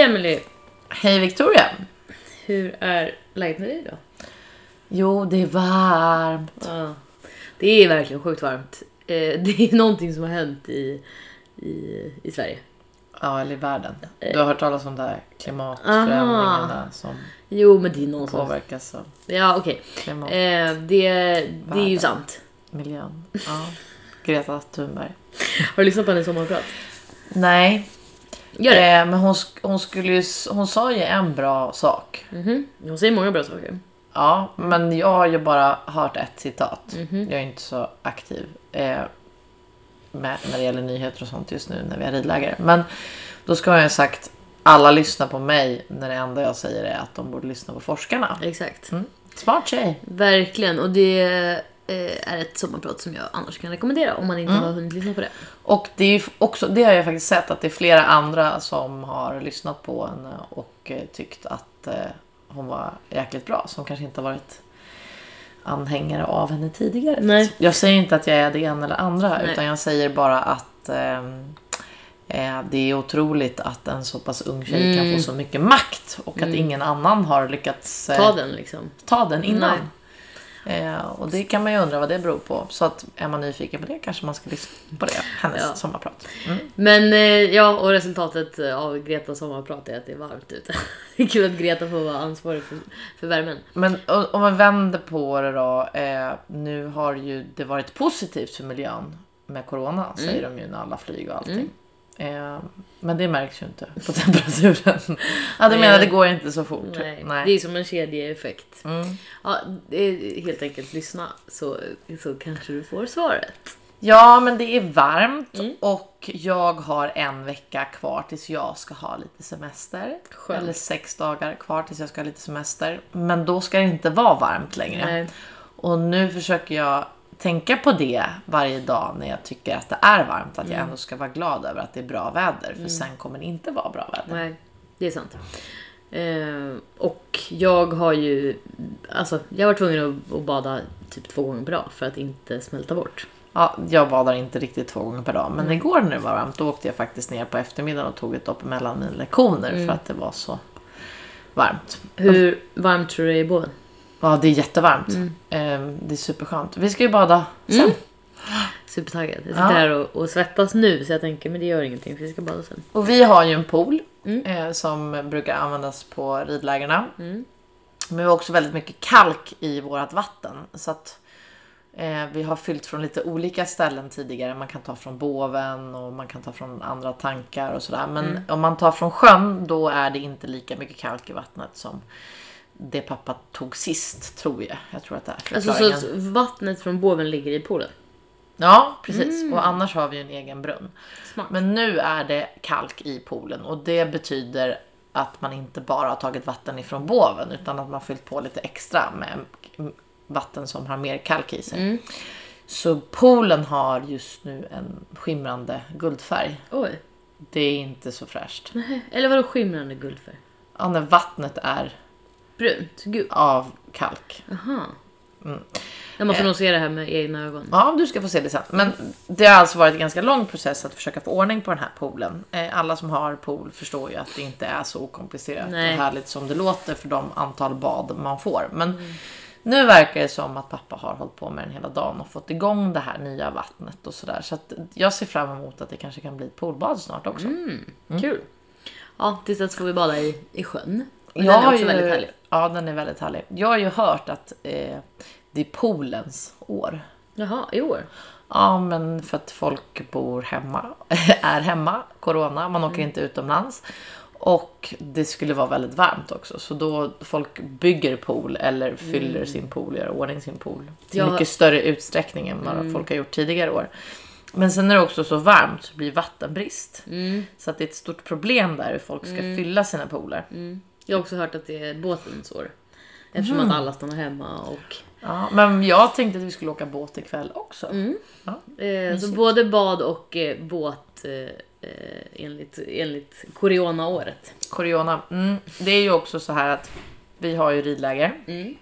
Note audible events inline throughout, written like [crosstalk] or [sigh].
Hej Emily! Hej Victoria! Hur är läget med dig då? Jo, det är varmt. Ja, det är verkligen sjukt varmt. Eh, [laughs] Det är någonting som har hänt i, i, i Sverige. Ja, eller i världen. Du har hört talas om det här klimatförändringarna som Jo, men det är någon som... påverkas av Ja, okej. klimat, Eh, det, det är ju sant. miljön. Ja. Greta Thunberg. Har du lyssnat på hennes sommarprat? Nej, Gör det! eh, men hon, hon, skulle ju, hon sa ju en bra sak. Mhm. Hon säger många bra saker. Ja, men jag har ju bara hört ett citat. Mhm. Jag är inte så aktiv eh, med, när det gäller nyheter och sånt just nu när vi har ridläger. Men då ska jag ha sagt alla lyssnar på mig när det enda jag säger är att de borde lyssna på forskarna. Exakt. Mm. Smart tjej. Verkligen. Och det är ett sommarprat som jag annars kan rekommendera om man inte har hunnit lyssna på det. Och det, är också, det har jag faktiskt sett att det är flera andra som har lyssnat på henne och eh, tyckt att eh, hon var jäkligt bra. Som kanske inte har varit anhängare av henne tidigare. Nej. Jag säger inte att jag är det ena eller andra Nej. utan jag säger bara att ehm, eh, det är otroligt att en så pass ung tjej kan Mm. få så mycket makt och att ingen annan har lyckats eh, Ta den liksom. ta den innan. Nej. Eh, och det kan man ju undra vad det beror på. Så att är man nyfiken på det kanske man ska lyssna på det. Hennes Ja. sommarprat. Mm. Men eh, ja, och resultatet av Gretas sommarprat är att det är varmt ute. [laughs] Det är kul att Greta får vara ansvarig för, för värmen. Men om man vänder på det då. Eh, nu har ju det varit positivt för miljön med corona. Mm. Säger de ju när alla flyger och allting. Eh, men det märks ju inte på [laughs] temperaturen. ja, du Nej. menar det går inte så fort? Nej, det är som en kedjeeffekt. Mm. Ja, helt enkelt lyssna så, så kanske du får svaret. Ja, men det är varmt Mm. och jag har en vecka kvar tills jag ska ha lite semester. Skönt. Eller sex dagar kvar tills jag ska ha lite semester. Men då ska det inte vara varmt längre. Nej. Och nu försöker jag tänka på det varje dag när jag tycker att det är varmt. Att Mm. jag ändå ska vara glad över att det är bra väder. För sen kommer det inte vara bra väder. Nej, det är sant. Eh, och jag har ju, alltså jag var tvungen att, att bada typ två gånger per dag för att inte smälta bort. Ja, jag badar inte riktigt två gånger per dag. Men Mm. igår när det var varmt då åkte jag faktiskt ner på eftermiddagen och tog ett dopp mellan mina lektioner. Mm. För att det var så varmt. Hur varmt tror du det är i båten? Ja, det är jättevarmt. Mm. Ehm, det är superskönt. Vi ska ju bada sen. Mm. Supertaggad. Jag sitter Ja. här och, och svettas nu så jag tänker men det gör ingenting för vi ska bada sen. Och vi har ju en pool Mm. eh, som brukar användas på ridlägerna. Mm. Men vi har också väldigt mycket kalk i vårt vatten. Så att eh, vi har fyllt från lite olika ställen tidigare. Man kan ta från båven och man kan ta från andra tankar och sådär. Men Mm. om man tar från sjön då är det inte lika mycket kalk i vattnet som det pappa tog sist tror jag. Jag tror att det är Alltså så att vattnet från båven ligger i poolen? Ja, precis. Mm. Och annars har vi ju en egen brunn. Smart. Men nu är det kalk i poolen och det betyder att man inte bara har tagit vatten ifrån båven utan att man har fyllt på lite extra med vatten som har mer kalk i sig. Mm. Så poolen har just nu en skimrande guldfärg. Oj. Det är inte så fräscht. Nej. Eller vadå skimrande guldfärg? Ja, när vattnet är Brunt? Gud. av kalk. Aha. Mm. Jag måste Eh. nog se det här med egna ögon. Ja, du ska få se det sen. Men det har alltså varit en ganska lång process att försöka få ordning på den här poolen. Eh, Alla som har pool förstår ju att det inte är så komplicerat Nej. och härligt som det låter för de antal bad man får. Men Mm. nu verkar det som att pappa har hållit på med den hela dagen och fått igång det här nya vattnet och sådär. Så att jag ser fram emot att det kanske kan bli poolbad snart också. Mm. Kul. Ja, tills dess får vi bada i, i sjön. Och Jag den är också ju- väldigt härlig. Ja, den är väldigt härlig. Jag har ju hört att eh, det är poolens år. Jaha, i år? Ja, men för att folk bor hemma, [laughs] är hemma, corona, man Mm. åker inte utomlands. Och det skulle vara väldigt varmt också, så då folk bygger pool eller fyller sin pool, gör i ordning sin pool. Till Mm. Ja. mycket större utsträckning än vad Mm. folk har gjort tidigare år. Men sen är det också så varmt så det blir vattenbrist. Mm. Så att det är ett stort problem där hur folk ska fylla sina pooler. Jag har också hört att det är båtens år. Eftersom Mm. att alla stannar hemma och... Ja, men jag tänkte att vi skulle åka båt ikväll också. Mm. Ja. Eh, så både bad och eh, båt eh, eh, enligt, enligt Corona-året. Corona. Mm, det är ju också så här att vi har ju ridläger. Mm.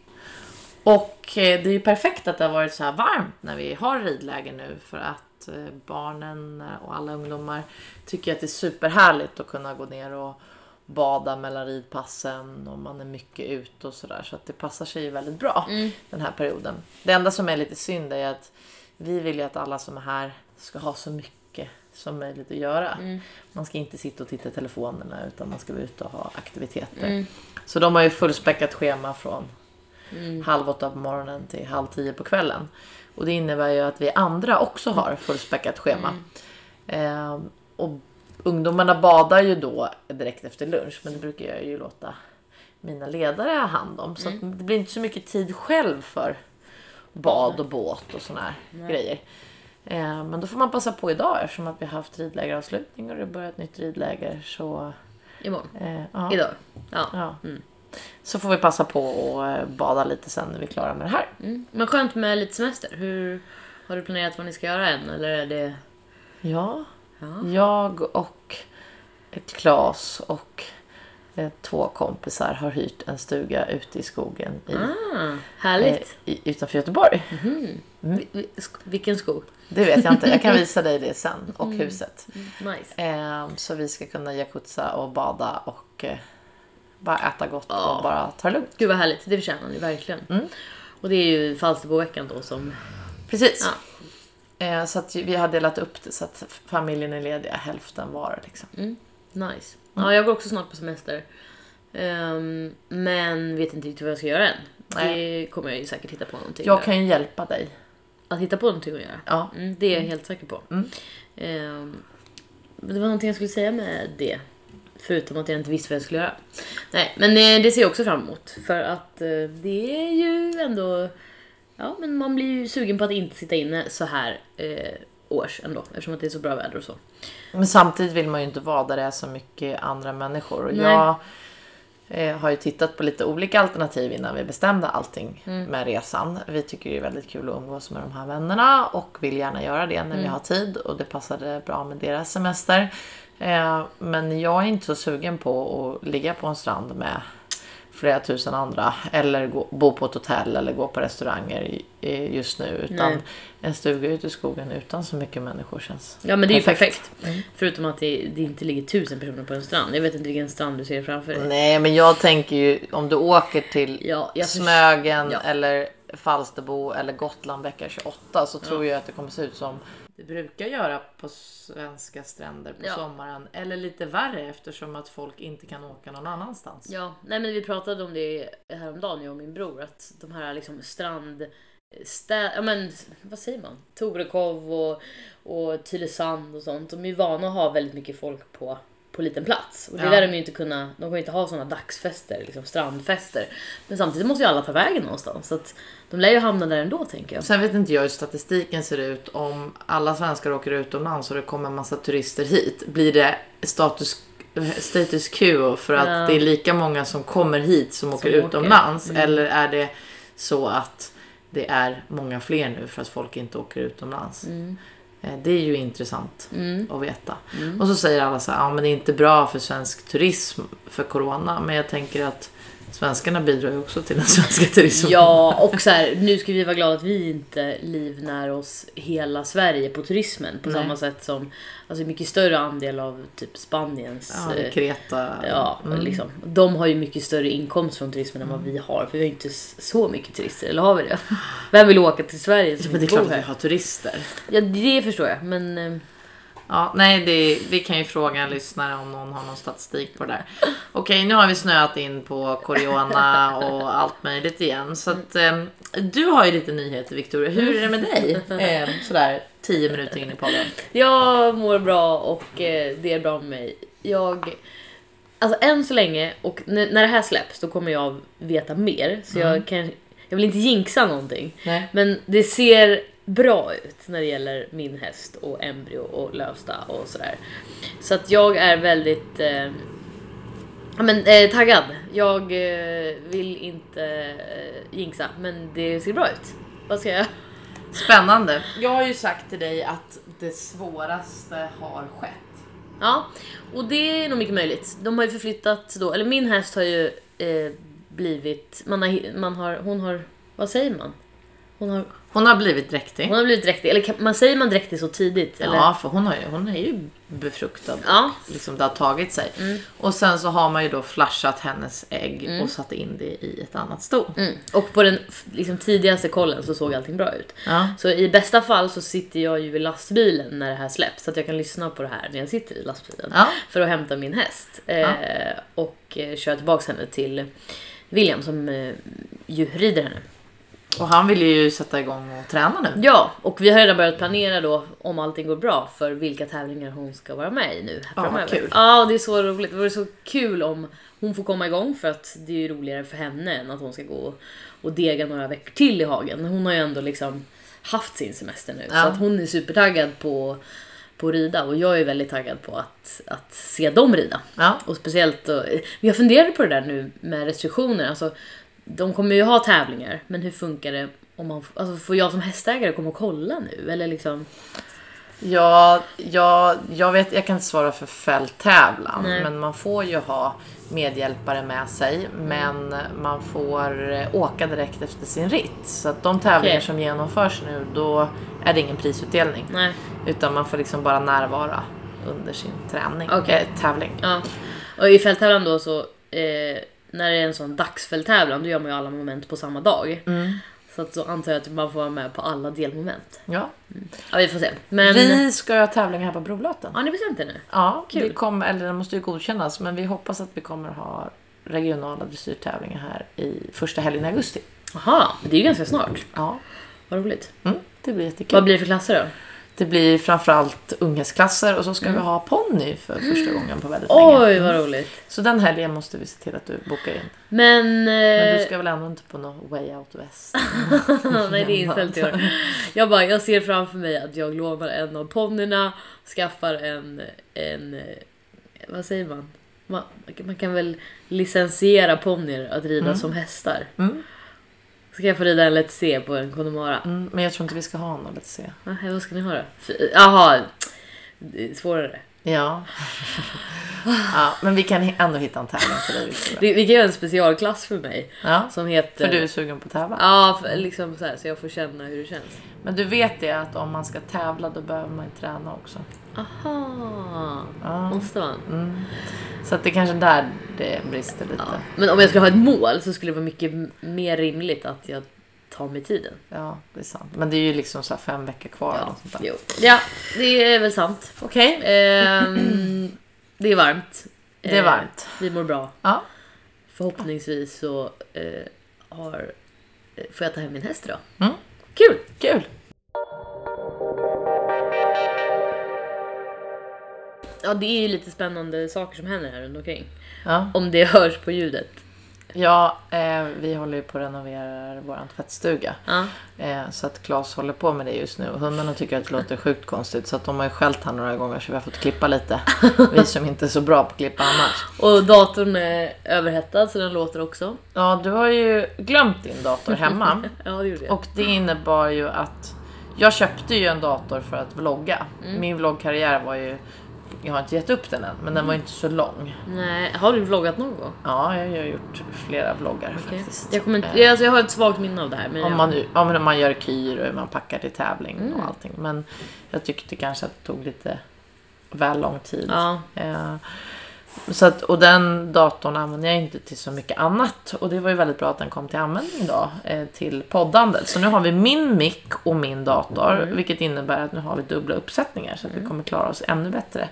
Och eh, det är ju perfekt att det har varit så här varmt när vi har ridläger nu för att eh, barnen och alla ungdomar tycker att det är superhärligt att kunna gå ner och bada mellan ridpassen och man är mycket ute och sådär. Så att det passar sig ju väldigt bra Mm. den här perioden. Det enda som är lite synd är att vi vill ju att alla som är här ska ha så mycket som möjligt att göra. Mm. Man ska inte sitta och titta i telefonerna utan man ska vara ute och ha aktiviteter. Mm. Så de har ju fullspäckat schema från Mm. halv åtta på morgonen till halv tio på kvällen. Och det innebär ju att vi andra också har fullspäckat schema. Eh, och ungdomarna badar ju då direkt efter lunch men det brukar jag ju låta mina ledare ha hand om. Så att det blir inte så mycket tid själv för bad och båt och såna här grejer. Eh, men då får man passa på idag eftersom att vi har haft ridlägeravslutning och det börjar ett nytt ridläger. Så, Imorgon. eh, ja. Idag. Ja. Ja. Så får vi passa på att eh, bada lite sen när vi är klara med det här. Mm. Men skönt med lite semester. Hur Har du planerat vad ni ska göra än? Eller är det... Ja, Ja. jag och Klas och eh, två kompisar har hyrt en stuga ute i skogen i, Ah, eh, härligt. i, utanför Göteborg. Vi- vi- sk- Vilken skog? Det vet jag inte, jag kan [laughs] visa dig det sen. Och huset. Nice. Eh, så vi ska kunna jacuzza och bada och eh, bara äta gott Ja. och bara ta det lugnt. Gud vad härligt, det förtjänar ni verkligen. Mm. Och det är ju Falsterboveckan då som... Precis. Ja. Eh, så att vi har delat upp det så att familjen är lediga hälften var. Liksom. Mm. Nice. Ja, jag går också snart på semester. Ehm, men vet inte riktigt vad jag ska göra än. Det kommer jag ju säkert hitta på någonting. Jag kan ju hjälpa dig. Att hitta på någonting att göra. Ja. Mm, det är jag helt säker på. Mm. Men det var någonting jag skulle säga med det. Förutom att jag inte visste vad jag skulle göra. Nej, men eh, det ser jag också fram emot. För att eh, det är ju ändå... Ja, men man blir ju sugen på att inte sitta inne så här eh, års ändå. Eftersom att det är så bra väder och så. Men samtidigt vill man ju inte vara där det är så mycket andra människor. Och Nej. jag eh, har ju tittat på lite olika alternativ innan vi bestämde allting Mm. med resan. Vi tycker det är väldigt kul att umgås med de här vännerna och vill gärna göra det när vi Mm. har tid och det passade bra med deras semester. Eh, men jag är inte så sugen på att ligga på en strand med flera tusen andra eller gå, bo på ett hotell eller gå på restauranger just nu. Utan Nej. en stuga ute i skogen utan så mycket människor känns Ja, men det är ju Perfekt. perfekt. Förutom att det, det inte ligger tusen personer på en strand. Jag vet inte vilken strand du ser framför dig. Nej, men jag tänker ju om du åker till Ja, Smögen Ja. eller Falsterbo eller Gotland vecka 28 så tror jag att det kommer se ut som det brukar göra på svenska stränder på Ja. sommaren. Eller lite värre eftersom att folk inte kan åka någon annanstans. Ja, nej men vi pratade om det häromdagen jag och min bror. Att de här liksom strand... Stä, ja men vad säger man? Torekov och, och Tylösand och sånt. De är ju vana att ha väldigt mycket folk på, på liten plats. Och det Ja. lär de ju inte kunna. De kommer inte ha såna dagsfester, liksom strandfester. Men samtidigt måste ju alla ta vägen någonstans. Så att de lär ju hamna där ändå tänker jag. Sen vet inte jag hur statistiken ser ut om alla svenskar åker utomlands och det kommer en massa turister hit. Blir det status, status quo för att Ja. det är lika många som kommer hit som, åker åker. utomlands? Mm. Eller är det så att det är många fler nu för att folk inte åker utomlands? Eh, Det är ju intressant Mm. att veta. Och så säger alla så här, ja men det är inte bra för svensk turism för corona. Men jag tänker att svenskarna bidrar ju också till den [laughs] svenska turismen. Ja, och så här, nu ska vi vara glada att vi inte livnär oss hela Sverige på turismen på Nej. samma sätt som alltså mycket större andel av typ Spaniens Ja, eh, Kreta. Ja, Mm. liksom. De har ju mycket större inkomst från turismen än vad vi har. För vi har ju inte så mycket turister, eller har vi det? [laughs] Vem vill åka till Sverige som Men det är klart att vi har turister. Ja, det förstår jag. Men eh, Ja, nej, det, vi kan ju fråga en lyssnare om någon har någon statistik på det där. Okej, nu har vi snöat in på corona och allt möjligt igen. Så att, eh, du har ju lite nyheter Victoria. Hur är det med dig? Eh, sådär tio minuter in i podden. jag mår bra och eh, det är bra med mig. Jag... Alltså än så länge, och när det här släpps, då kommer jag veta mer. Så jag kan... Jag vill inte jinxa någonting. Nej. Men det ser bra ut när det gäller min häst och embryo och Lövsta och sådär. Så att jag är väldigt eh, men, eh, taggad. Jag eh, vill inte eh, jinxa, men det ser bra ut. Vad ska jag? Spännande. Jag har ju sagt till dig att det svåraste har skett. Ja, och det är nog mycket möjligt. De har ju förflyttat då, eller min häst har ju eh, blivit, man har, man har, hon har, vad säger man? Hon har, Hon har blivit dräktig. hon har blivit dräktig. Eller kan, man säger man dräktig så tidigt? Eller? Ja, för hon, har ju, hon är ju befruktad. Ja. Liksom det har tagit sig. Och sen så har man ju då flashat hennes ägg och satt in det i ett annat sto. Mm. Och på den liksom, tidigaste kollen så såg allting bra ut. Ja. Så i bästa fall så sitter jag ju i lastbilen när det här släpps. Så att jag kan lyssna på det här när jag sitter i lastbilen. Ja. För att hämta min häst. Eh, och eh, köra tillbaka henne till William som eh, ju rider henne. Och han vill ju sätta igång och träna nu. Ja, och vi har redan börjat planera då om allting går bra för vilka tävlingar hon ska vara med i nu Ja, framöver. kul. Ja, det är så roligt. Det vore så kul om hon får komma igång för att det är ju roligare för henne än att hon ska gå och dega några veckor till i hagen. Hon har ju ändå liksom haft sin semester nu så Ja. att hon är supertaggad på på att rida och jag är väldigt taggad på att, att se dem rida. Ja. Och speciellt då, jag funderade på det där nu med restriktioner. Alltså, de kommer ju ha tävlingar, men hur funkar det om man, alltså, får jag som hästägare komma och kolla nu? Eller liksom, Ja, ja, jag vet, jag kan inte svara för fälttävlan, Nej. men man får ju ha medhjälpare med sig, men man får eh, åka direkt efter sin ritt. Så att de tävlingar Okej. som genomförs nu, då är det ingen prisutdelning, nej. utan man får liksom bara närvara under sin träning, Okej. eh, tävling. Ja. Och i fälttävlan då så, eh, när det är en sån dagsfälttävlan, då gör man ju alla moment på samma dag. Så att så antar jag att man får vara med på alla delmoment. Ja. Ja, vi får se. Men, Vi ska ha tävlingar här på Brolöten. har ni bestämt det nu? Ja, Kul. det kommer, eller det måste ju godkännas, men vi hoppas att vi kommer ha regionala dressyrtävlingar här i första helgen i augusti. Jaha, det är ju ganska snart. Ja, Vad roligt. mm, det blir jättekul. Vad blir det för klasser då? Det blir framförallt unghetsklasser och så ska vi ha ponny för första gången på väldigt länge. Oj, vad roligt. Så den helgen måste vi se till att du bokar in. Men... Men du eh, ska väl ändå inte på någon way out west? [laughs] Nej, det är inställt i år. Jag bara, jag ser framför mig att jag lånar en av ponnyerna, skaffar en, en, eh, vad säger man? Man, man kan väl licensiera ponnyer att rida som hästar. Mm. Ska jag få rida en Let's Se på en Connemara? Mm, men jag tror inte vi ska ha något, låt se. Nej, vad ska ni ha då? Jaha, svårare. Ja. ja, men vi kan ändå hitta en tävling till dig. Vi, vi kan göra en specialklass för mig Ja, som heter... för du är sugen på att tävla. Ja, för, liksom så här, så jag får känna hur det känns. Men du vet det att om man ska tävla då behöver man träna också. Aha, Ja. måste man? Mm. Så att det är kanske där det brister lite. Ja. Men om jag skulle ha ett mål så skulle det vara mycket mer rimligt att jag tar mig tiden. Ja, det är sant. Men det är ju liksom så fem veckor kvar. Ja, sånt där. jo. ja det är väl sant. Okej, Ehm, [clears throat] det är varmt. det är Eh, varmt. Vi mår bra. Ja. Förhoppningsvis så eh, har, eh, får jag ta hem min häst idag. Mm. Kul! Kul! Ja, det är ju lite spännande saker som händer här runt omkring. Ja, Om det hörs på ljudet. ja eh, vi håller ju på att renovera vår tvättstuga. Ja. Eh, så att Claes håller på med det just nu. Hundarna tycker att det låter [laughs] sjukt konstigt. Så att de har ju skällt här några gånger så vi har fått klippa lite. [laughs] Vi som inte är så bra på att klippa annars. Och datorn är överhettad så den låter också. Ja, du har ju glömt din dator hemma. [laughs] Ja, det gjorde jag. Och det innebar ju att jag köpte ju en dator för att vlogga. Mm. Min vloggkarriär var ju, jag har inte gett upp den än, men den var Mm. inte så lång. Nej, har du vloggat någon gång? Ja, jag har gjort flera vloggar Okej. faktiskt. Jag, kommer inte, Eh, alltså jag har ett svagt minne av det här. Men om, jag, man, om man- man gör kyr och hur man packar till tävling Mm. och allting. Men jag tyckte kanske att det tog lite väl lång tid. ja, Eh, Så att, och den datorn använder jag inte till så mycket annat. Och det var ju väldigt bra att den kom till användning då, eh, till poddandet. Så nu har vi min mick och min dator, Mm. vilket innebär att nu har vi dubbla uppsättningar. Så att vi kommer klara oss ännu bättre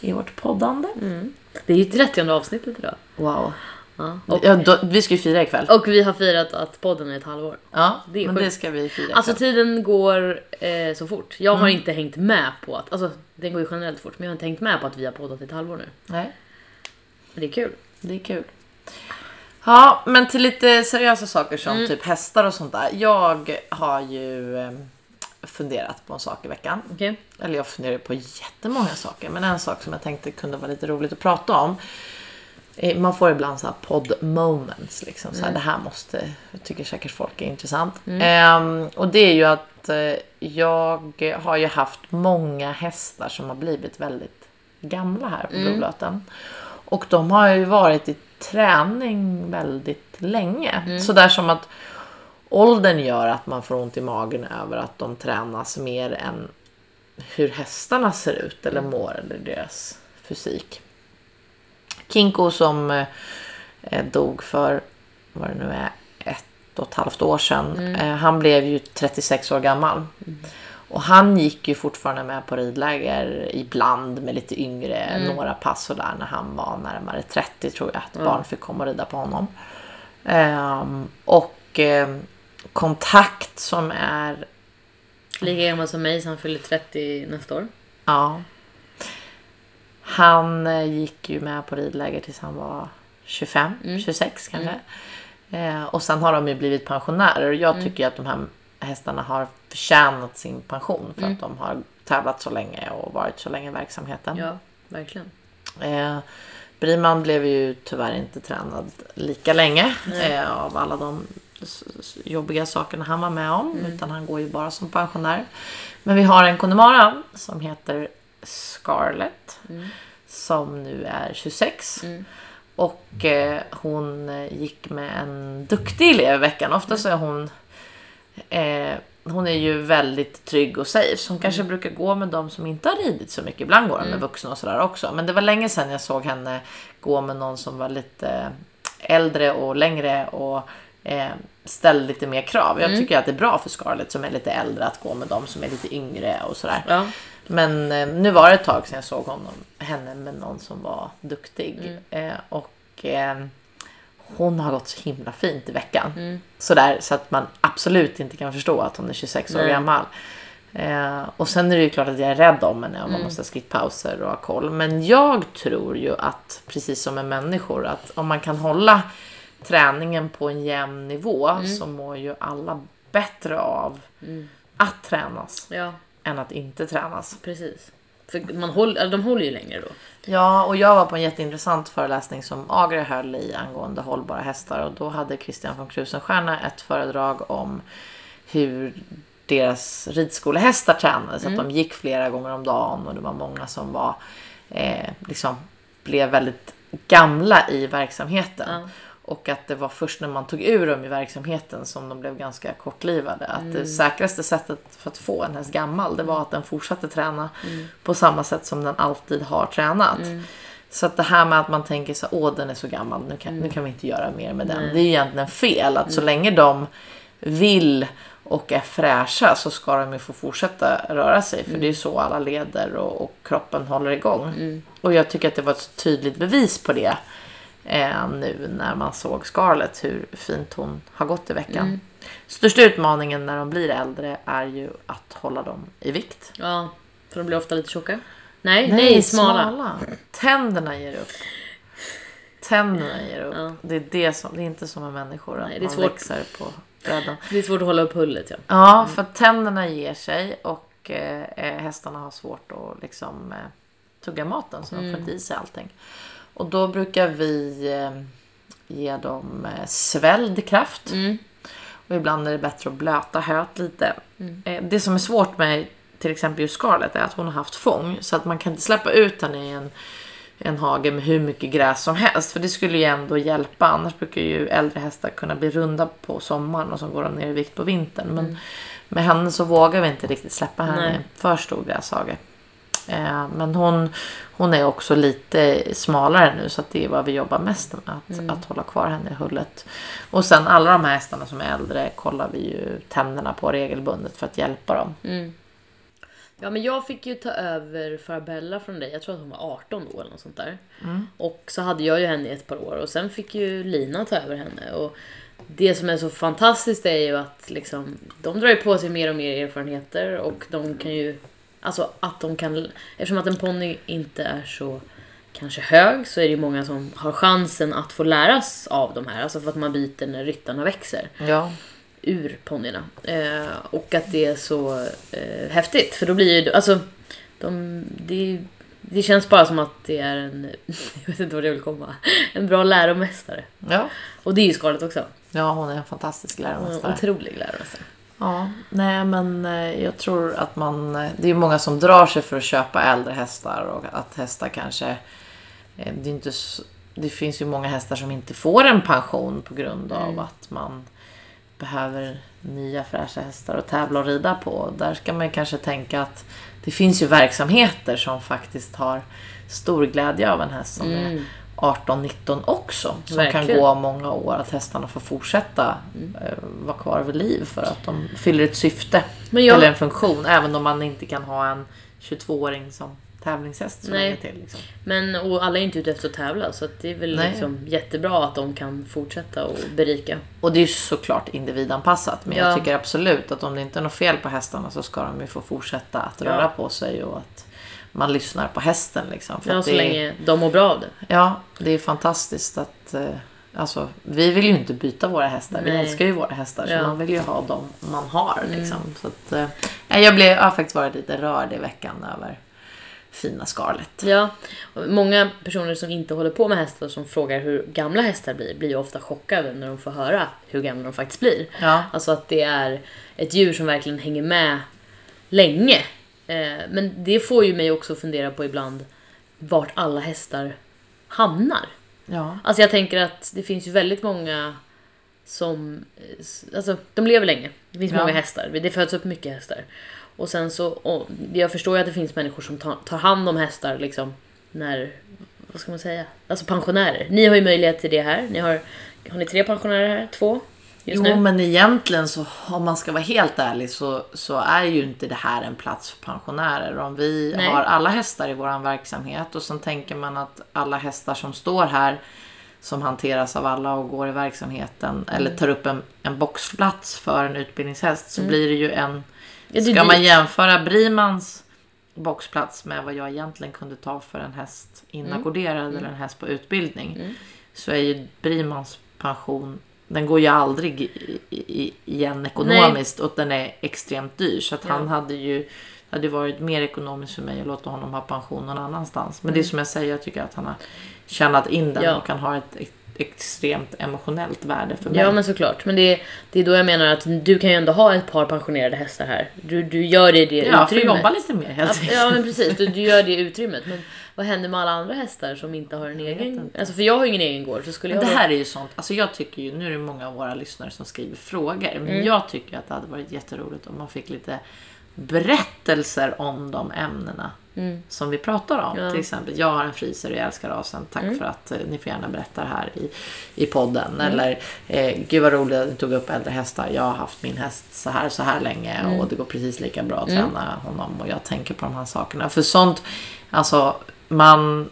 i vårt poddande. Mm. det är ju 30 avsnittet idag. Wow. Ja. Och, Ja, då, vi ska ju fira ikväll. och vi har firat att podden är ett halvår. Ja, det men sjukt. det ska vi fira Alltså ikväll. tiden går eh, så fort. Jag har Mm. inte hängt med på att, alltså den går ju generellt fort, men jag har inte hängt med på att vi har poddat i ett halvår nu. Nej, det är kul. det är kul. Ja, men till lite seriösa saker som Mm. typ hästar och sånt där. Jag har ju eh, funderat på en sak i veckan. Okej? eller jag funderar på jättemånga saker, men en sak som jag tänkte kunde vara lite roligt att prata om. eh, Man får ibland så här podd moments, liksom. Så här, det här måste, jag tycker säkert folk är intressant. Ehm, och det är ju att eh, jag har ju haft många hästar som har blivit väldigt gamla här på Brolöten. Och de har ju varit i träning väldigt länge. Så där som att åldern gör att man får ont i magen över att de tränas mer än hur hästarna ser ut eller mår eller deras fysik. Kinko som eh, dog för, vad det nu är, ett och ett halvt år sedan. Eh, han blev ju 36 år gammal. Och han gick ju fortfarande med på ridläger ibland med lite yngre, några pass och där när han var närmare 30 tror jag. Att barn fick komma och rida på honom. Ehm, och ehm, kontakt som är, Lika gammal som mig så han fyller 30 nästa år. ja. Han eh, gick ju med på ridläger tills han var 25, 26 kanske. Eh, och sen har de ju blivit pensionärer och jag tycker att de här hästarna har förtjänat sin pension för att de har tävlat så länge och varit så länge i verksamheten. Ja, verkligen. Eh, Briman blev ju tyvärr inte tränad lika länge eh, av alla de jobbiga sakerna han var med om. Utan han går ju bara som pensionär. Men vi har en Connemara som heter Scarlett. Som nu är 26. Och eh, hon eh, gick med en duktig elev i veckan. Ofta så är hon eh, hon är ju väldigt trygg och safe. Så hon kanske brukar gå med de som inte har ridit så mycket. Ibland går hon med vuxna och sådär också. Men det var länge sedan jag såg henne gå med någon som var lite äldre och längre och eh, ställde lite mer krav. Jag tycker att det är bra för Scarlett som är lite äldre att gå med de som är lite yngre och sådär. Ja. Men eh, nu var det ett tag sedan jag såg honom, henne med någon som var duktig. Eh, och eh, hon har gått så himla fint i veckan. Sådär så att man absolut inte kan förstå att hon är 26 år Nej. gammal. Eh, och sen är det ju klart att jag är rädd om henne och man måste ha skrittpauser och ha koll. Men jag tror ju att, precis som med människor, att om man kan hålla träningen på en jämn nivå så mår ju alla bättre av att tränas ja, än att inte tränas. precis. För man håller, de håller ju längre då. Ja, och jag var på en jätteintressant föreläsning som Agria höll i angående hållbara hästar och då hade Christian von Krusenstjerna ett föredrag om hur deras ridskolehästar tränades. Att de gick flera gånger om dagen och det var många som var eh, liksom blev väldigt gamla i verksamheten. Ja. Och att det var först när man tog ur dem i verksamheten som de blev ganska kortlivade. Att det säkraste sättet för att få en häst gammal det var att den fortsatte träna på samma sätt som den alltid har tränat. Så att det här med att man tänker så åh den är så gammal, nu kan, nu kan vi inte göra mer med den. Det är ju egentligen fel. Att så länge de vill och är fräscha så ska de ju få fortsätta röra sig. För det är ju så alla leder och, och kroppen håller igång. Och jag tycker att det var ett tydligt bevis på det eh, nu när man såg Scarlett hur fint hon har gått i veckan. Största utmaningen när de blir äldre är ju att hålla dem i vikt. Ja, för de blir ofta lite tjocka. Nej, nej, smala. Tänderna ger upp. Tänderna ger upp. Ja. Det är det som, det är inte som med människor att Nej, det är man svårt. växer på bredden. Det är svårt att hålla upp hullet ja. Ja, för att tänderna ger sig och eh, eh, hästarna har svårt att liksom eh, tugga maten så de får inte i sig allting. Och då brukar vi eh, ge dem eh, svälld kraft. Och ibland är det bättre att blöta höet lite. Eh, det som är svårt med till exempel just Scarlett är att hon har haft fång så att man kan inte släppa ut henne i en en hage med hur mycket gräs som helst. För det skulle ju ändå hjälpa. Annars brukar ju äldre hästar kunna bli runda på sommaren och så går de ner i vikt på vintern. Men med henne så vågar vi inte riktigt släppa henne i en för stor gräshage. Eh, men hon, hon är också lite smalare nu så det är vad vi jobbar mest med. Att, att hålla kvar henne i hullet. Och sen alla de här hästarna som är äldre kollar vi ju tänderna på regelbundet för att hjälpa dem. Ja men jag fick ju ta över Farabella från dig, jag tror att hon var 18 då eller något sånt där. Och så hade jag ju henne i ett par år och sen fick ju Lina ta över henne. Och det som är så fantastiskt är ju att liksom, de drar ju på sig mer och mer erfarenheter och de kan ju, alltså att de kan, eftersom att en ponny inte är så kanske hög så är det ju många som har chansen att få läras av de här, alltså för att man byter när ryttarna växer Ja, ur ponnyerna. Eh, och att det är så eh, häftigt. För då blir ju, alltså, de, det, det känns bara som att det är en, [laughs] jag vet inte vad jag vill komma, en bra läromästare. ja. Och det är ju Scarlett också. ja hon är en fantastisk En läromästare. otrolig läromästare. Ja, nej men eh, jag tror att man... eh, Det är många som drar sig för att köpa äldre hästar och att hästar kanske... eh, Det, är inte, det finns ju många hästar som inte får en pension på grund av att man behöver nya fräscha hästar att tävla och rida på. Där ska man kanske tänka att det finns ju verksamheter som faktiskt har stor glädje av en häst som är Mm. 18-19 också. Som Verkligen. kan gå många år, att hästarna får fortsätta Mm. eh, vara kvar vid liv för att de fyller ett syfte jag- eller en funktion. Även om man inte kan ha en 22-åring som tävlingshäst så Nej. till. Liksom. Men och alla är inte ute efter att tävla så att det är väl Nej. liksom jättebra att de kan fortsätta och berika. Och det är ju såklart individanpassat. Men Ja. jag tycker absolut att om det inte är något fel på hästarna så ska de ju få fortsätta att Ja. röra på sig och att man lyssnar på hästen. Liksom, för Ja, så det länge de mår bra av det. Ja, det är fantastiskt att... Eh, alltså, vi vill ju inte byta våra hästar. Vi Nej. älskar ju våra hästar. Så Ja. Mm. man vill ju ha dem man har. Liksom. Så att, eh, jag, blev, jag har faktiskt varit lite rörd i veckan över fina Scarlett. Ja, många personer som inte håller på med hästar som frågar hur gamla hästar blir, blir ju ofta chockade när de får höra hur gamla de faktiskt blir. Ja. Alltså att det är ett djur som verkligen hänger med länge. Eh, men det får ju mig också att fundera på ibland vart alla hästar hamnar. Ja. Alltså jag tänker att det finns ju väldigt många som, eh, alltså de lever länge. Det finns Ja. många hästar, det föds upp mycket hästar. Och sen så, och jag förstår ju att det finns människor som tar, tar hand om hästar liksom när, vad ska man säga, alltså pensionärer. Ni har ju möjlighet till det här. Ni har, har ni tre pensionärer här? Två? Just Jo, nu? men egentligen så om man ska vara helt ärlig så, så är ju inte det här en plats för pensionärer. Om vi Nej. har alla hästar i vår verksamhet och sen tänker man att alla hästar som står här som hanteras av alla och går i verksamheten Mm. eller tar upp en, en boxplats för en utbildningshäst så blir det ju en... Ja, Ska man jämföra Brimans boxplats med vad jag egentligen kunde ta för en häst Mm. inackorderad eller en häst på utbildning så är ju Brimans pension den går ju aldrig i- i- igen ekonomiskt och den är extremt dyr. Så att Ja. han hade ju det hade varit mer ekonomiskt för mig att låta honom ha pension någon annanstans. Men det är som jag säger, jag tycker att han har tjänat in den Mm. Ja. och han har ett ex- extremt emotionellt värde för mig. Ja men såklart. Men det, det är då jag menar att du kan ju ändå ha ett par pensionerade hästar här. Du, du gör det i det Ja, utrymmet. jobba lite mer helt Ja, enkelt. ja men precis, du, du gör det i utrymmet. Men vad händer med alla andra hästar som inte har en egen? Alltså för jag har ju ingen egen gård. Så skulle Men jag det här är ju sånt, alltså jag tycker ju, nu är det många av våra lyssnare som skriver frågor, men Mm. jag tycker att det hade varit jätteroligt om man fick lite berättelser om de ämnena som vi pratar om. Mm. Ja. Mm. Till exempel, jag har en friser och jag älskar rasen, tack för att eh, ni får gärna berätta det här i, i podden. Mm. Eller, eh, gud vad roligt att ni tog upp äldre hästar, jag har haft min häst så här så här länge Mm. och det går precis lika bra att träna honom och jag tänker på de här sakerna. För sånt, alltså man Mm,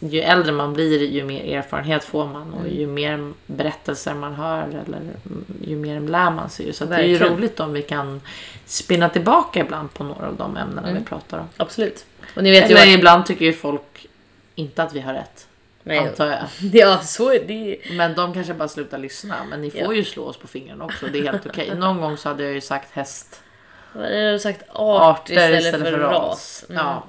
ju äldre man blir ju mer erfarenhet får man och ju mer berättelser man hör eller mm, ju mer lär man sig. ju. Så att det är ju roligt om vi kan spinna tillbaka ibland på några av de ämnena vi pratar om. Absolut. Och ni vet ju Eller vad... ibland tycker ju folk inte att vi har rätt. Nej, Antar jag. [laughs] ja, så är det. Men de kanske bara slutar lyssna. Men ni får Ja. ju slå oss på fingrarna också. Det är helt okej. [laughs] Någon gång så hade jag ju sagt häst. Vad är det sagt? Art Arter istället, för, ras. Mm. Ja.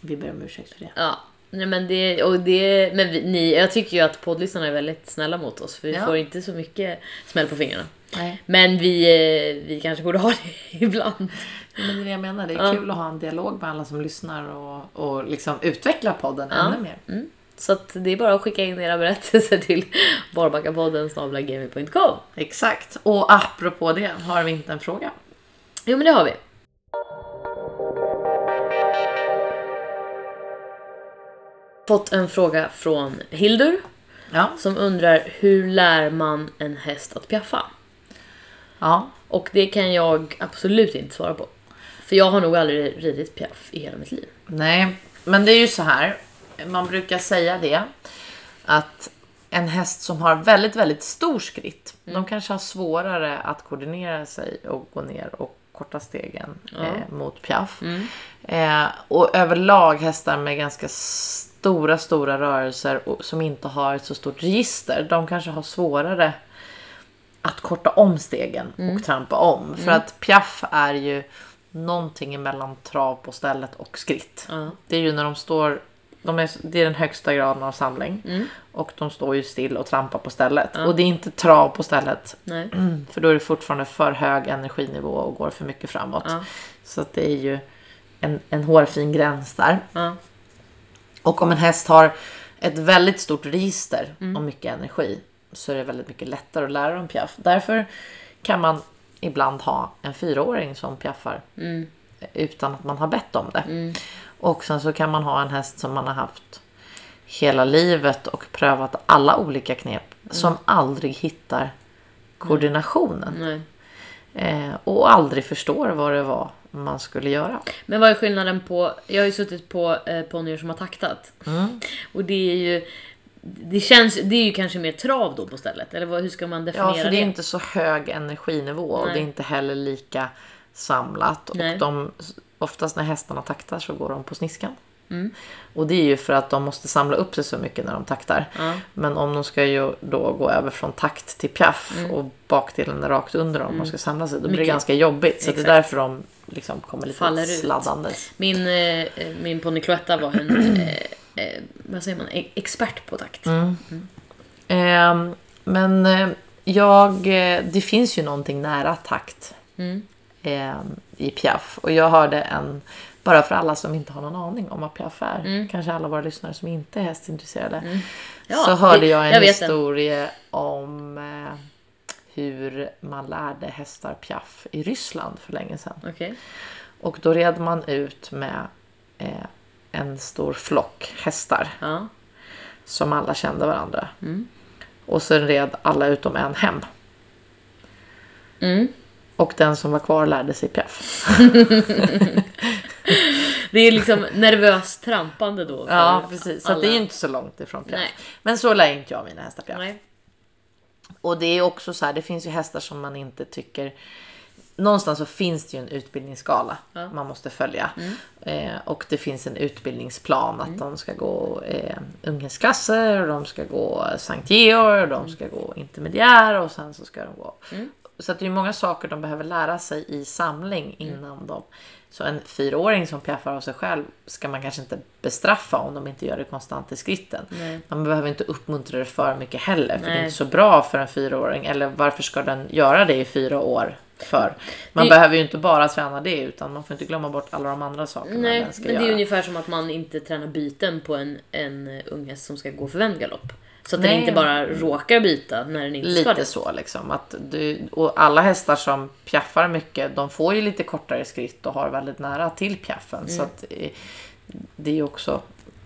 Vi ber om ursäkt för det. Ja. Nej, men det, och det, men vi, ni, jag tycker ju att poddlyssnarna är väldigt snälla mot oss för vi Ja. får inte så mycket smäll på fingrarna. Nej. Men vi, eh, vi kanske borde ha det [laughs] ibland. Men det är det jag menar. Det är Ja. kul att ha en dialog med alla som lyssnar och, och liksom utveckla podden Ja. ännu mer. Så att det är bara att skicka in era berättelser till [laughs] barbackapodden. Exakt. Och apropå det har vi inte en fråga. Jo men det har vi. Fått en fråga från Hildur Ja. som undrar hur lär man en häst att piaffa? Ja. Och det kan jag absolut inte svara på. För jag har nog aldrig ridit piaff i hela mitt liv. Nej, men det är ju så här. Man brukar säga det. Att en häst som har väldigt, väldigt stor skritt. De kanske har svårare att koordinera sig och gå ner och korta stegen eh, mot piaff. Eh, och överlag hästar med ganska stora, stora rörelser och, som inte har ett så stort register. De kanske har svårare att korta om stegen och trampa om. För att piaff är ju någonting mellan trav på stället och skritt. Ja. Det är ju när de står, de är, det är den högsta graden av samling. Och de står ju still och trampar på stället. Och det är inte trav på stället. [clears throat] För då är det fortfarande för hög energinivå och går för mycket framåt. Så att det är ju en, en hårfin gräns där. Och om en häst har ett väldigt stort register och mycket energi. så är det väldigt mycket lättare att lära dem piaff. Därför kan man ibland ha en fyraåring som piaffar Mm. utan att man har bett om det. Och sen så kan man ha en häst som man har haft hela livet och prövat alla olika knep som aldrig hittar koordinationen. Eh, och aldrig förstår vad det var man skulle göra. Men vad är skillnaden på, jag har ju suttit på eh, ponnyer som har taktat. Mm. Och det är ju, det känns, det är ju kanske mer trav då på stället. Eller vad, hur ska man definiera Ja, för det är inte så hög energinivå och Nej. det är inte heller lika samlat. Nej. Och de, oftast när hästarna taktar så går de på sniskan. Mm. Och det är ju för att de måste samla upp sig så mycket när de taktar. Ja. Men om de ska ju då gå över från takt till piaff och bakdelen är rakt under dem och de ska samla sig, då blir det Mm. Ganska jobbigt. Så det Exakt. är därför de liksom kommer lite Faller ut. sladdandes. Min, eh, min ponny Cloetta var en, [clears throat] eh, eh, vad säger man, E- expert på takt. Mm. Ehm, men eh, jag, eh, det finns ju någonting nära takt Mm. ehm, i piaff. Och jag hörde en, bara för alla som inte har någon aning om vad piaff är, Mm. kanske alla våra lyssnare som inte är hästintresserade, Ja, så hörde jag en jag historia om eh, hur man lärde hästar piaff i Ryssland för länge sedan. Okej. Och då red man ut med eh, en stor flock hästar Ja. som alla kände varandra. Mm. Och sen red alla utom en hem. Mm. Och den som var kvar lärde sig piaff. [laughs] Det är liksom nervöst trampande då. Ja, precis. Så att det är ju alla. inte så långt ifrån piaff. Nej. Men så lär inte jag mina hästar piaff. Nej. Och det är också så här, det finns ju hästar som man inte tycker... Någonstans så finns det ju en utbildningsskala Ja. man måste följa. Eh, och det finns en utbildningsplan att de ska gå eh, unghetsklasser, och de ska gå Sankt Georg, och de ska gå intermediär och sen så ska de gå... Så att det är många saker de behöver lära sig i samling innan de... Så en fyraåring som piaffar av sig själv ska man kanske inte bestraffa om de inte gör det konstant i skritten. Nej. Man behöver inte uppmuntra det för mycket heller. För det är Nej. inte så bra för en fyraåring. Eller varför ska den göra det i fyra år? För? Man Det- behöver ju inte bara träna det utan man får inte glömma bort alla de andra sakerna Nej, men det är göra. ungefär som att man inte tränar byten på en, en eh, ung häst som ska gå för vänd galopp. Så att Nej. den inte bara råkar byta när den inte ska Lite det. så liksom. Att du, och alla hästar som piaffar mycket, de får ju lite kortare skritt och har väldigt nära till piaffen. Mm. Så att eh, det är också...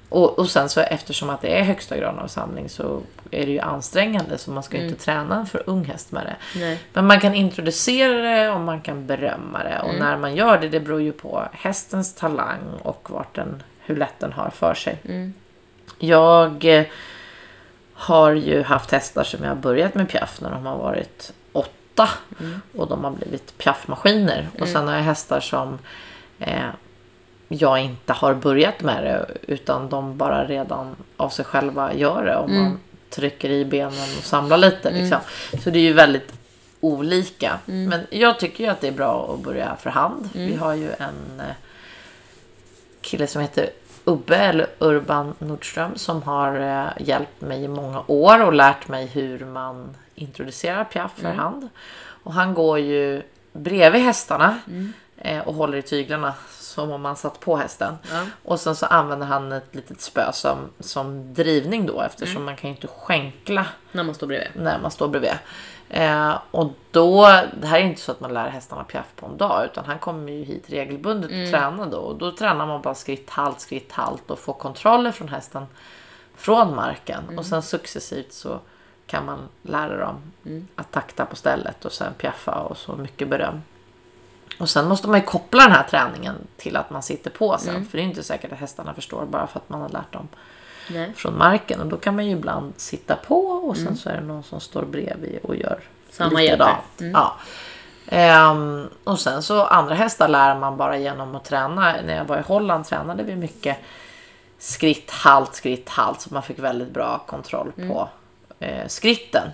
Och, och sen så eftersom att det är högsta graden av samling så är det ju ansträngande så man ska ju Mm. inte träna en för ung häst med det. Nej. Men man kan introducera det och man kan berömma det. Mm. Och när man gör det, det beror ju på hästens talang och vart den, hur lätt den har för sig. Mm. Jag eh, har ju haft hästar som jag har börjat med piaff när de har varit åtta. Mm. Och de har blivit piaffmaskiner. Och sen har jag hästar som eh, jag inte har börjat med det. Utan de bara redan av sig själva gör det. Om Mm. man trycker i benen och samlar lite. Liksom. Så det är ju väldigt olika. Mm. Men jag tycker ju att det är bra att börja för hand. Vi har ju en eh, kille som heter Ubbe eller Urban Nordström som har eh, hjälpt mig i många år och lärt mig hur man introducerar piaff för hand. Och han går ju bredvid hästarna eh, och håller i tyglarna som om man satt på hästen. Ja. Och sen så använder han ett litet spö som, som drivning då eftersom man kan ju inte skänkla När man står bredvid. när man står bredvid. Eh, och då, det här är inte så att man lär hästarna piaff på en dag utan han kommer ju hit regelbundet och tränar då. Och då tränar man bara skritt, halt, skritt, halt och får kontroller från hästen från marken. Och sen successivt så kan man lära dem att takta på stället och sen piaffa och så mycket beröm. Och sen måste man ju koppla den här träningen till att man sitter på sen. För det är inte säkert att hästarna förstår bara för att man har lärt dem Nej. från marken. Och då kan man ju ibland sitta på och sen så är det någon som står bredvid och gör Samma likadant. hjälper. Ja. Ehm, och sen så andra hästar lär man bara genom att träna. När jag var i Holland tränade vi mycket skritt, halt, skritt, halt. Så man fick väldigt bra kontroll på eh, skritten.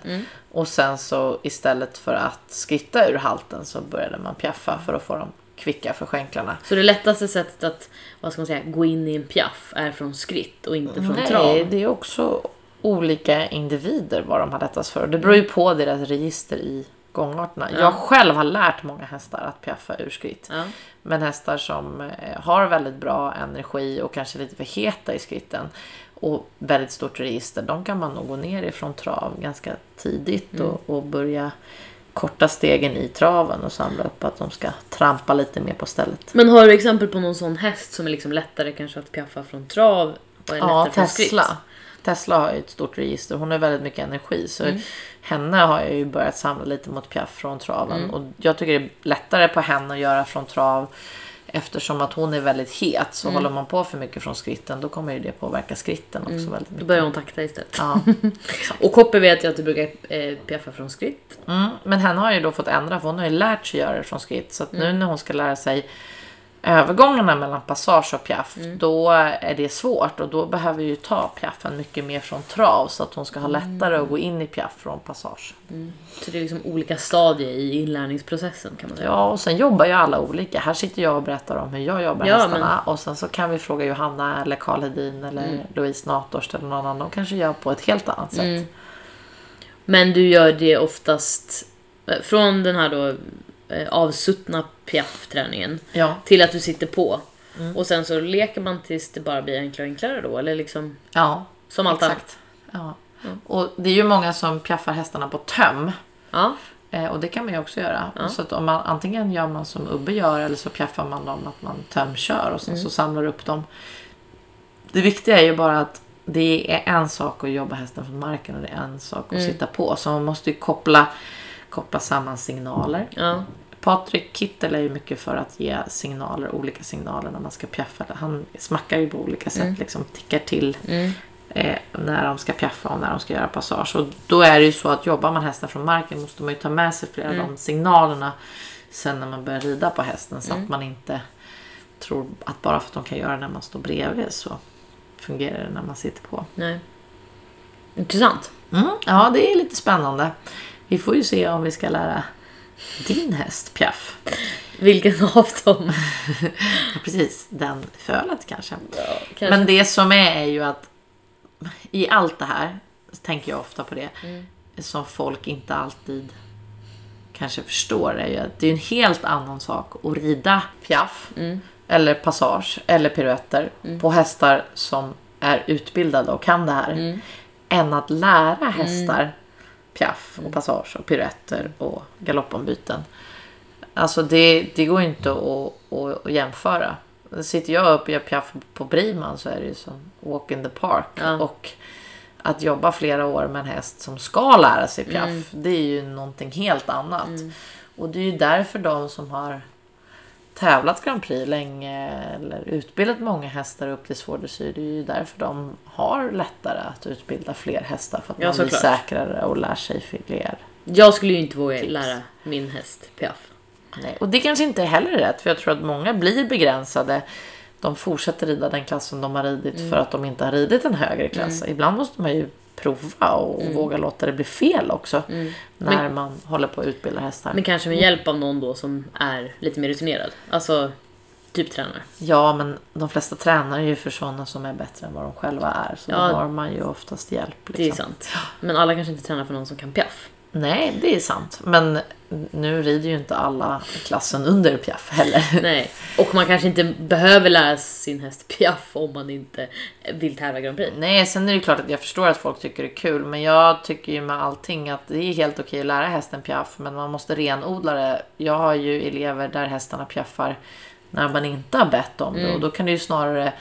Och sen så istället för att skritta ur halten så började man piaffa för att få dem kvicka för skänklarna. Så det lättaste sättet att vad ska man säga, gå in i en piaff är från skritt och inte från Nej, trav. det är också olika individer vad de har lättast för. Det beror ju på deras register i gångarterna. Jag själv har lärt många hästar att piaffa ur skritt. Ja. Men hästar som eh, har väldigt bra energi och kanske lite för heta i skritten och väldigt stort register, de kan man nog gå ner ifrån trav ganska tidigt Mm. och, och börja korta stegen i traven och samla upp att de ska trampa lite mer på stället. Men har du exempel på någon sån häst som är liksom lättare kanske att piaffa från trav och är Ja, lättare från skritt? Tesla. Tesla har ju ett stort register. Hon har väldigt mycket energi. Så Mm. henne har jag ju börjat samla lite mot piaff från traven. Mm. Och jag tycker det är lättare på henne att göra från trav. Eftersom att hon är väldigt het. Så Mm. håller man på för mycket från skritten då kommer ju det påverka skritten också väldigt Då mycket. börjar hon takta istället. Ja. [laughs] Och Kopper vet jag att du brukar eh, piaffa från skritt. Mm. Men henne har ju då fått ändra för hon har ju lärt sig göra det från skritt. Så att Mm. nu när hon ska lära sig övergångarna mellan passage och piaff, Mm. då är det svårt och då behöver ju ta piaffen mycket mer från trav så att hon ska ha Mm. lättare att gå in i piaff från passage. Så det är liksom olika stadier i inlärningsprocessen kan man säga. Ja, och sen jobbar ju alla olika. Här sitter jag och berättar om hur jag jobbar Ja, hästarna och sen så kan vi fråga Johanna eller Karl Hedin eller Mm. Louise Nathorst eller någon annan. De kanske gör på ett helt annat sätt. Mm. Men du gör det oftast eh, från den här då avsuttna piaffträningen Ja. till att du sitter på. Mm. Och sen så leker man tills det bara blir enklare och enklare då? Eller liksom ja, som allt annat? exakt. Ja. Och det är ju många som piaffar hästarna på töm. Ja. Eh, och det kan man ju också göra. Ja. Så att om man, antingen gör man som Ubbe gör eller så piaffar man dem att man tömkör och sen så samlar upp dem. Det viktiga är ju bara att det är en sak att jobba hästen från marken och det är en sak att sitta på. Så man måste ju koppla, koppla samman signaler. Ja. Patrik Kittel är ju mycket för att ge signaler, olika signaler när man ska piaffa. Han smackar ju på olika sätt, liksom tickar till Mm. eh, när de ska piaffa och när de ska göra passage. Och då är det ju så att jobbar man hästen från marken måste man ju ta med sig flera av de signalerna sen när man börjar rida på hästen så att man inte tror att bara för att de kan göra det när man står bredvid så fungerar det när man sitter på. Nej. Intressant. Mm, ja, det är lite spännande. Vi får ju se om vi ska lära din häst piaff. Vilken av dem? Ja, precis, den fölet kanske. Kanske. Men det som är är ju att i allt det här så tänker jag ofta på det som folk inte alltid kanske förstår är ju att det är en helt annan sak att rida piaff eller passage eller piruetter på hästar som är utbildade och kan det här än att lära hästar piaff och passage och piruetter och galoppombyten. Alltså det, det går inte att, att, att jämföra. Sitter jag upp och gör piaff på Briman så är det ju som walk in the park. Ja. Och att jobba flera år med en häst som ska lära sig piaff, det är ju någonting helt annat. Och det är ju därför de som har tävlat Grand Prix länge eller utbildat många hästar upp till svår dressyr, det är ju därför de har lättare att utbilda fler hästar för att Ja, man blir säkrare och lär sig fler. Jag skulle ju inte våga lära min häst piaff. Nej. Och det kanske inte är heller rätt, för jag tror att många blir begränsade. De fortsätter rida den klassen de har ridit Mm. för att de inte har ridit en högre klass. Ibland måste man ju prova och Mm. våga låta det bli fel också. När man håller på att utbilda hästar. Men kanske med hjälp av någon då som är lite mer rutinerad. Alltså, typ tränare. Ja, men de flesta tränar ju för sådana som är bättre än vad de själva är. Så Ja. då har man ju oftast hjälp. Det är Liksom. sant. Men alla kanske inte tränar för någon som kan piaff. Nej, det är sant. Men nu rider ju inte alla klassen under piaff heller. [laughs] Nej. Och man kanske inte behöver lära sin häst piaff om man inte vill tävla Grand Prix. Nej, sen är det klart att jag förstår att folk tycker det är kul. Men jag tycker ju med allting att det är helt okej att lära hästen piaff. Men man måste renodla det. Jag har ju elever där hästarna piaffar när man inte har bett om det. Och då kan det ju snarare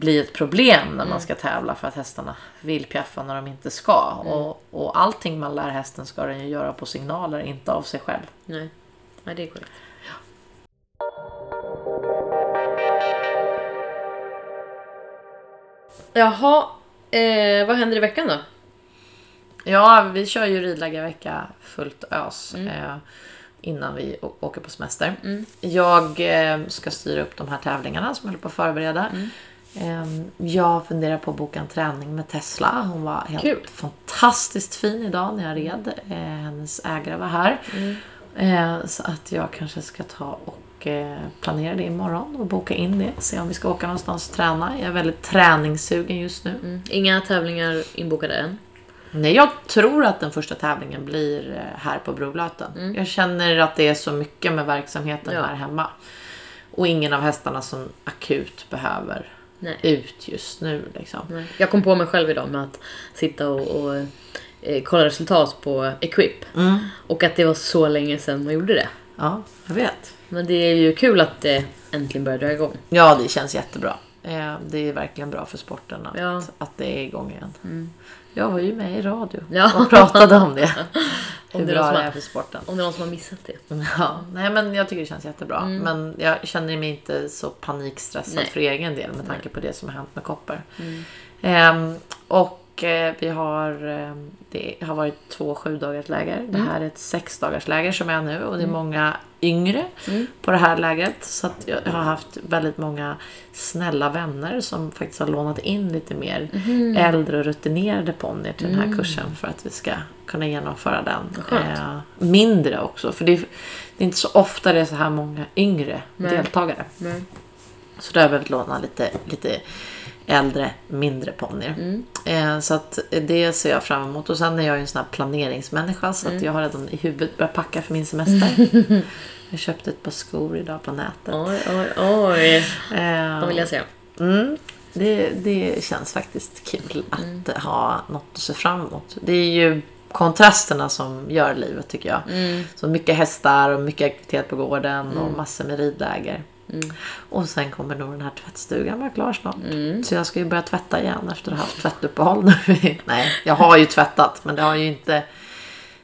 bli ett problem när man ska tävla för att hästarna vill piaffa när de inte ska. Och, och allting man lär hästen ska den ju göra på signaler, inte av sig själv. Nej. Nej, det är korrekt. Jaha, eh, vad händer i veckan då? Ja, vi kör ju ridlägarvecka fullt ös eh, innan vi åker på semester. Jag eh, ska styra upp de här tävlingarna som jag håller på att förbereda. Eh, jag funderar på att boka en träning med Tesla. Hon var helt Kul. fantastiskt fin idag när jag red. Eh, hennes ägare var här. Eh, så att jag kanske ska ta och eh, planera det imorgon och boka in det. Se om vi ska åka någonstans och träna. Jag är väldigt träningssugen just nu. Mm. Inga tävlingar inbokade än. Nej, jag tror att den första tävlingen blir här på Brolöten. Jag känner att det är så mycket med verksamheten Ja. här hemma. Och ingen av hästarna som akut behöver Nej. ut just nu. Liksom. Nej. Jag kom på mig själv idag med att sitta och, och eh, kolla resultat på Equip. Mm. Och att det var så länge sedan man gjorde det. Ja, jag vet. Men det är ju kul att det äntligen börjar dra igång. Ja, det känns jättebra. Eh, Det är verkligen bra för sporten att, Ja. att det är igång igen. Jag var ju med i radio Ja. och pratade om det. [laughs] Om det är bra det är för sporten. Om det är någon som har missat det. [laughs] Ja, nej men jag tycker det känns jättebra. Men jag känner mig inte så panikstressad Nej. för egen del med tanke på det som har hänt med Kopper. Ehm, och eh, vi har, ehm, det har varit två sju dagars läger. Det här är ett sex dagars läger som är nu och det är många yngre på det här lägret. Så att jag har haft väldigt många snälla vänner som faktiskt har lånat in lite mer äldre och rutinerade ponnyer till den här kursen för att vi ska kunna genomföra den. Eh, mindre också, för det är, det är inte så ofta det är så här många yngre Nej. deltagare. Nej. Så där har jag behövt låna lite, lite äldre, mindre ponnyer. Mm. Eh, så att det ser jag fram emot. Och sen är jag ju en sån här planeringsmänniska så Mm. att jag har redan i huvudet börjat packa för min semester. [laughs] jag köpte ett par skor idag på nätet. Oj, oj, oj. Eh, De vill jag se. Mm, det, det känns faktiskt kul att Mm. ha något att se fram emot. Det är ju kontrasterna som gör livet tycker jag. Mm. Så mycket hästar och mycket aktivitet på gården och massor med ridläger. Mm. Och sen kommer nog den här tvättstugan vara klar snart. Så jag ska ju börja tvätta igen efter att ha haft tvättuppehåll nu. [laughs] Nej, jag har ju tvättat men det har ju inte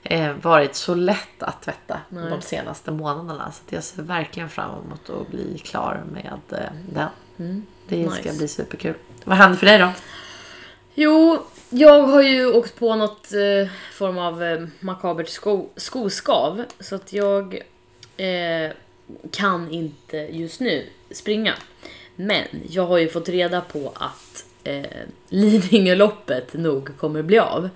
eh, varit så lätt att tvätta Nej. de senaste månaderna. Så jag ser verkligen fram emot att bli klar med eh, den. Det ska Nice. bli superkul. Vad händer för dig då? Jo, jag har ju åkt på något eh, form av eh, makabert sko skoskav. Så att jag eh, kan inte just nu springa. Men jag har ju fått reda på att eh, Lidingöloppet nog kommer bli av.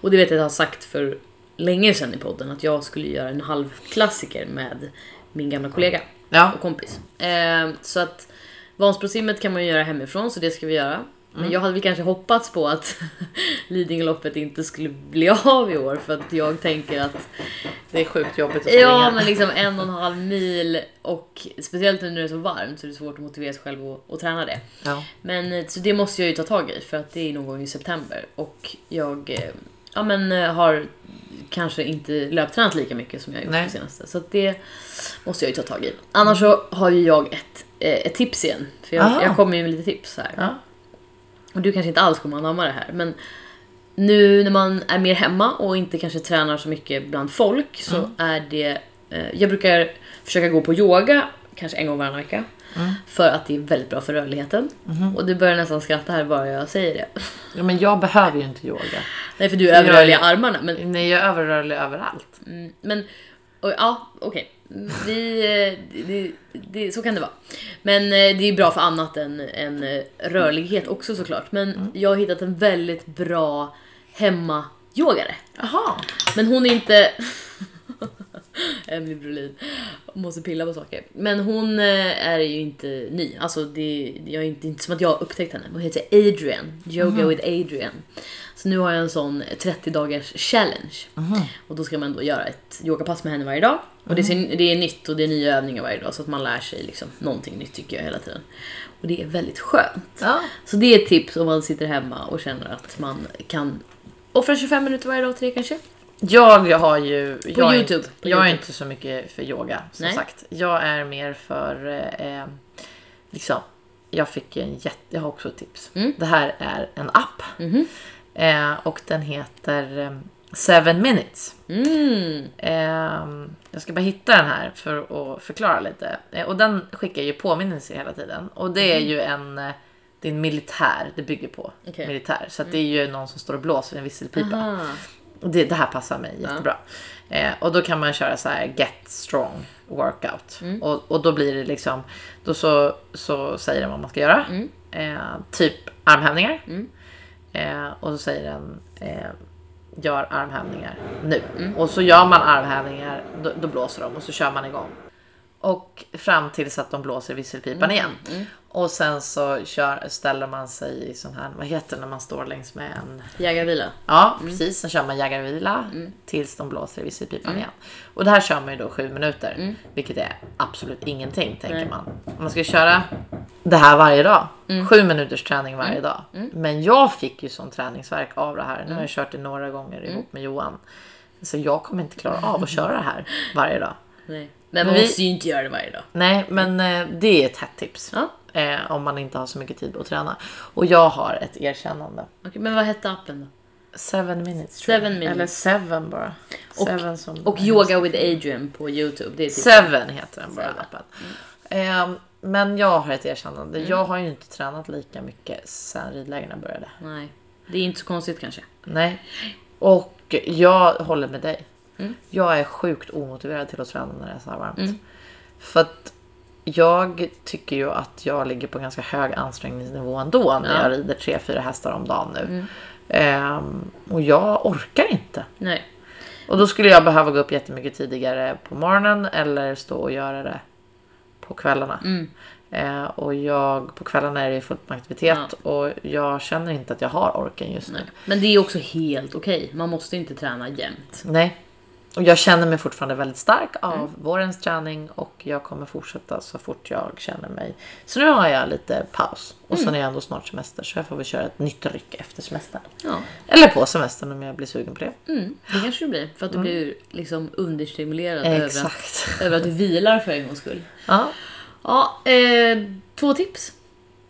Och det vet jag att jag har sagt för länge sedan i podden att jag skulle göra en halvklassiker med min gamla kollega Ja. och kompis. Eh, så att Vansbrosimmet kan man ju göra hemifrån, så det ska vi göra. Men jag hade kanske hoppats på att [laughs] Lidingöloppet inte skulle bli [laughs] av i år för att jag tänker att Det är sjukt jobbigt att springa. ja men liksom en och en halv mil och speciellt nu när det är så varmt så är det svårt att motivera sig själv att, att träna det. Ja. Men eh, så det måste jag ju ta tag i för att det är någon gång i september och jag eh, ja, men, eh, har kanske inte löptränat lika mycket som jag har gjort Nej. det senaste. Så det måste jag ju ta tag i. Annars så har ju jag ett, ett tips igen. För jag, Aha. jag kommer ju med lite tips här. Ja. Och du kanske inte alls kommer anamma det här men nu när man är mer hemma och inte kanske tränar så mycket bland folk så Mm. är det... Eh, jag brukar försöka gå på yoga kanske en gång varannan vecka. Mm. För att det är väldigt bra för rörligheten. Mm-hmm. Och du börjar nästan skratta här bara jag säger det. ja, men jag behöver ju inte yoga. Nej för du är överrörlig i armarna. Men, Nej, jag är överrörlig överallt. mm, men och, ja, okej. Vi, eh, det, det, så kan det vara. Men eh, det är bra för annat än, än eh, rörlighet också såklart. Men Mm. jag har hittat en väldigt bra hemma-yogare. Jaha. Men hon är inte... [laughs] Emily Brolin måste pilla på saker. Men hon eh, är ju inte ny. Alltså det, jag är inte, inte som att jag har upptäckt henne. Hon heter Adrian. Yoga with Adrian. Så nu har jag en sån 30 dagars challenge. Och då ska man då göra ett yogapass med henne varje dag. Och det, ser, det är nytt och det är nya övningar varje dag. Så att man lär sig liksom någonting nytt tycker jag hela tiden. Och det är väldigt skönt. Ja. Så det är ett tips om man sitter hemma och känner att man kan offra 25 minuter varje dag till det kanske. Jag har ju... På jag YouTube. Är, På jag är inte så mycket för yoga, som Nej. sagt. Jag är mer för... Eh, eh, liksom, jag fick en jätte... Jag har också ett tips. Mm. Det här är en app. Mhm. Eh, och den heter eh, Seven Minutes. Mm. Eh, jag ska bara hitta den här för att förklara lite. Eh, och den skickar ju påminnelser hela tiden. Och det är ju en... eh, Det är en militär det bygger på. Okej. Militär. Så det är ju någon som står och blåser i en visselpipa. Aha. Det, det här passar mig jättebra. Eh, och då kan man köra så här get strong workout. Och, och då blir det liksom, då så, så säger den vad man ska göra. Eh, typ armhävningar. Eh, och så säger den eh, gör armhävningar nu. Och så gör man armhävningar, då, då blåser de och så kör man igång. Och fram tills att de blåser i visselpipan igen. Och sen så kör, ställer man sig i sån här, vad heter det när man står längs med en Jägarvila. Ja, precis. Sen kör man jägarvila Mm. tills de blåser i visselpipan igen. Och det här kör man ju då sju minuter. Mm. Vilket är absolut ingenting, tänker Nej. man. Om man ska köra det här varje dag. Mm. Sju minuters träning varje dag. Men jag fick ju sån träningsverk av det här. Nu Mm. har jag kört det några gånger ihop med Johan. Så jag kommer inte klara av att [laughs] köra det här varje dag. Nej. Men man vi- måste ju inte göra det varje dag. Nej, men eh, det är ett hett tips. Ja. Eh, om man inte har så mycket tid att träna. Och jag har ett erkännande. Okej, men vad hette appen då? Seven minutes. Seven minutes. Eller seven bara. Och- seven som Och Yoga with Adrian på Youtube. Det är typ Seven heter den bara Seven. appen. Ehm, men jag har ett erkännande. Mm. Jag har ju inte tränat lika mycket sen ridlägren började. Nej. Det är inte så konstigt kanske. Nej. Och jag håller med dig. Mm. Jag är sjukt omotiverad till att träna när det är så här varmt. För att jag tycker ju att jag ligger på ganska hög ansträngningsnivå ändå när Ja. jag rider 3-4 hästar om dagen nu. Ehm, och jag orkar inte. Nej. Och då skulle jag behöva gå upp jättemycket tidigare på morgonen eller stå och göra det på kvällarna. Mm. Eh, och jag, på kvällarna är det fullt med aktivitet och jag känner inte att jag har orken just nu. Nej. Men det är också helt okej. Man måste inte träna jämt. Nej. Och jag känner mig fortfarande väldigt stark av Mm. vårens träning och jag kommer fortsätta så fort jag känner mig. Så nu har jag lite paus och Mm. sen är jag ändå snart semester så jag får väl köra ett nytt ryck efter semestern. Ja. Eller på semestern om jag blir sugen på det. Mm, det kanske det blir. För att du blir liksom understimulerad över att, över att du vilar för en gångs skull. Ja. Ja, eh, två tips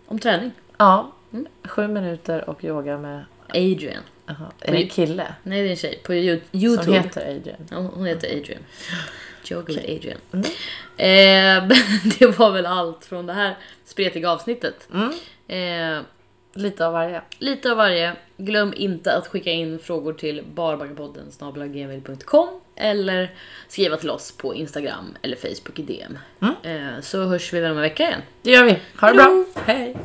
om träning. ja. Mm. Sju minuter och yoga med Adrian. Aha. Är det en kille Nej, det är en tjej. På Yo- som Youtube. heter Adrian? Ja, hon heter Adrian. Yoga with Adrian. Mm. Eh, [laughs] det var väl allt från det här spretiga avsnittet. Mm. Eh, Lite av varje. lite av varje. Glöm inte att skicka in frågor till snabel-a-gmail.com eller skriva till oss på Instagram eller Facebook i DM. Mm. Eh, så hörs vi väl om en vecka igen. Det gör vi. Ha det bra. Hej.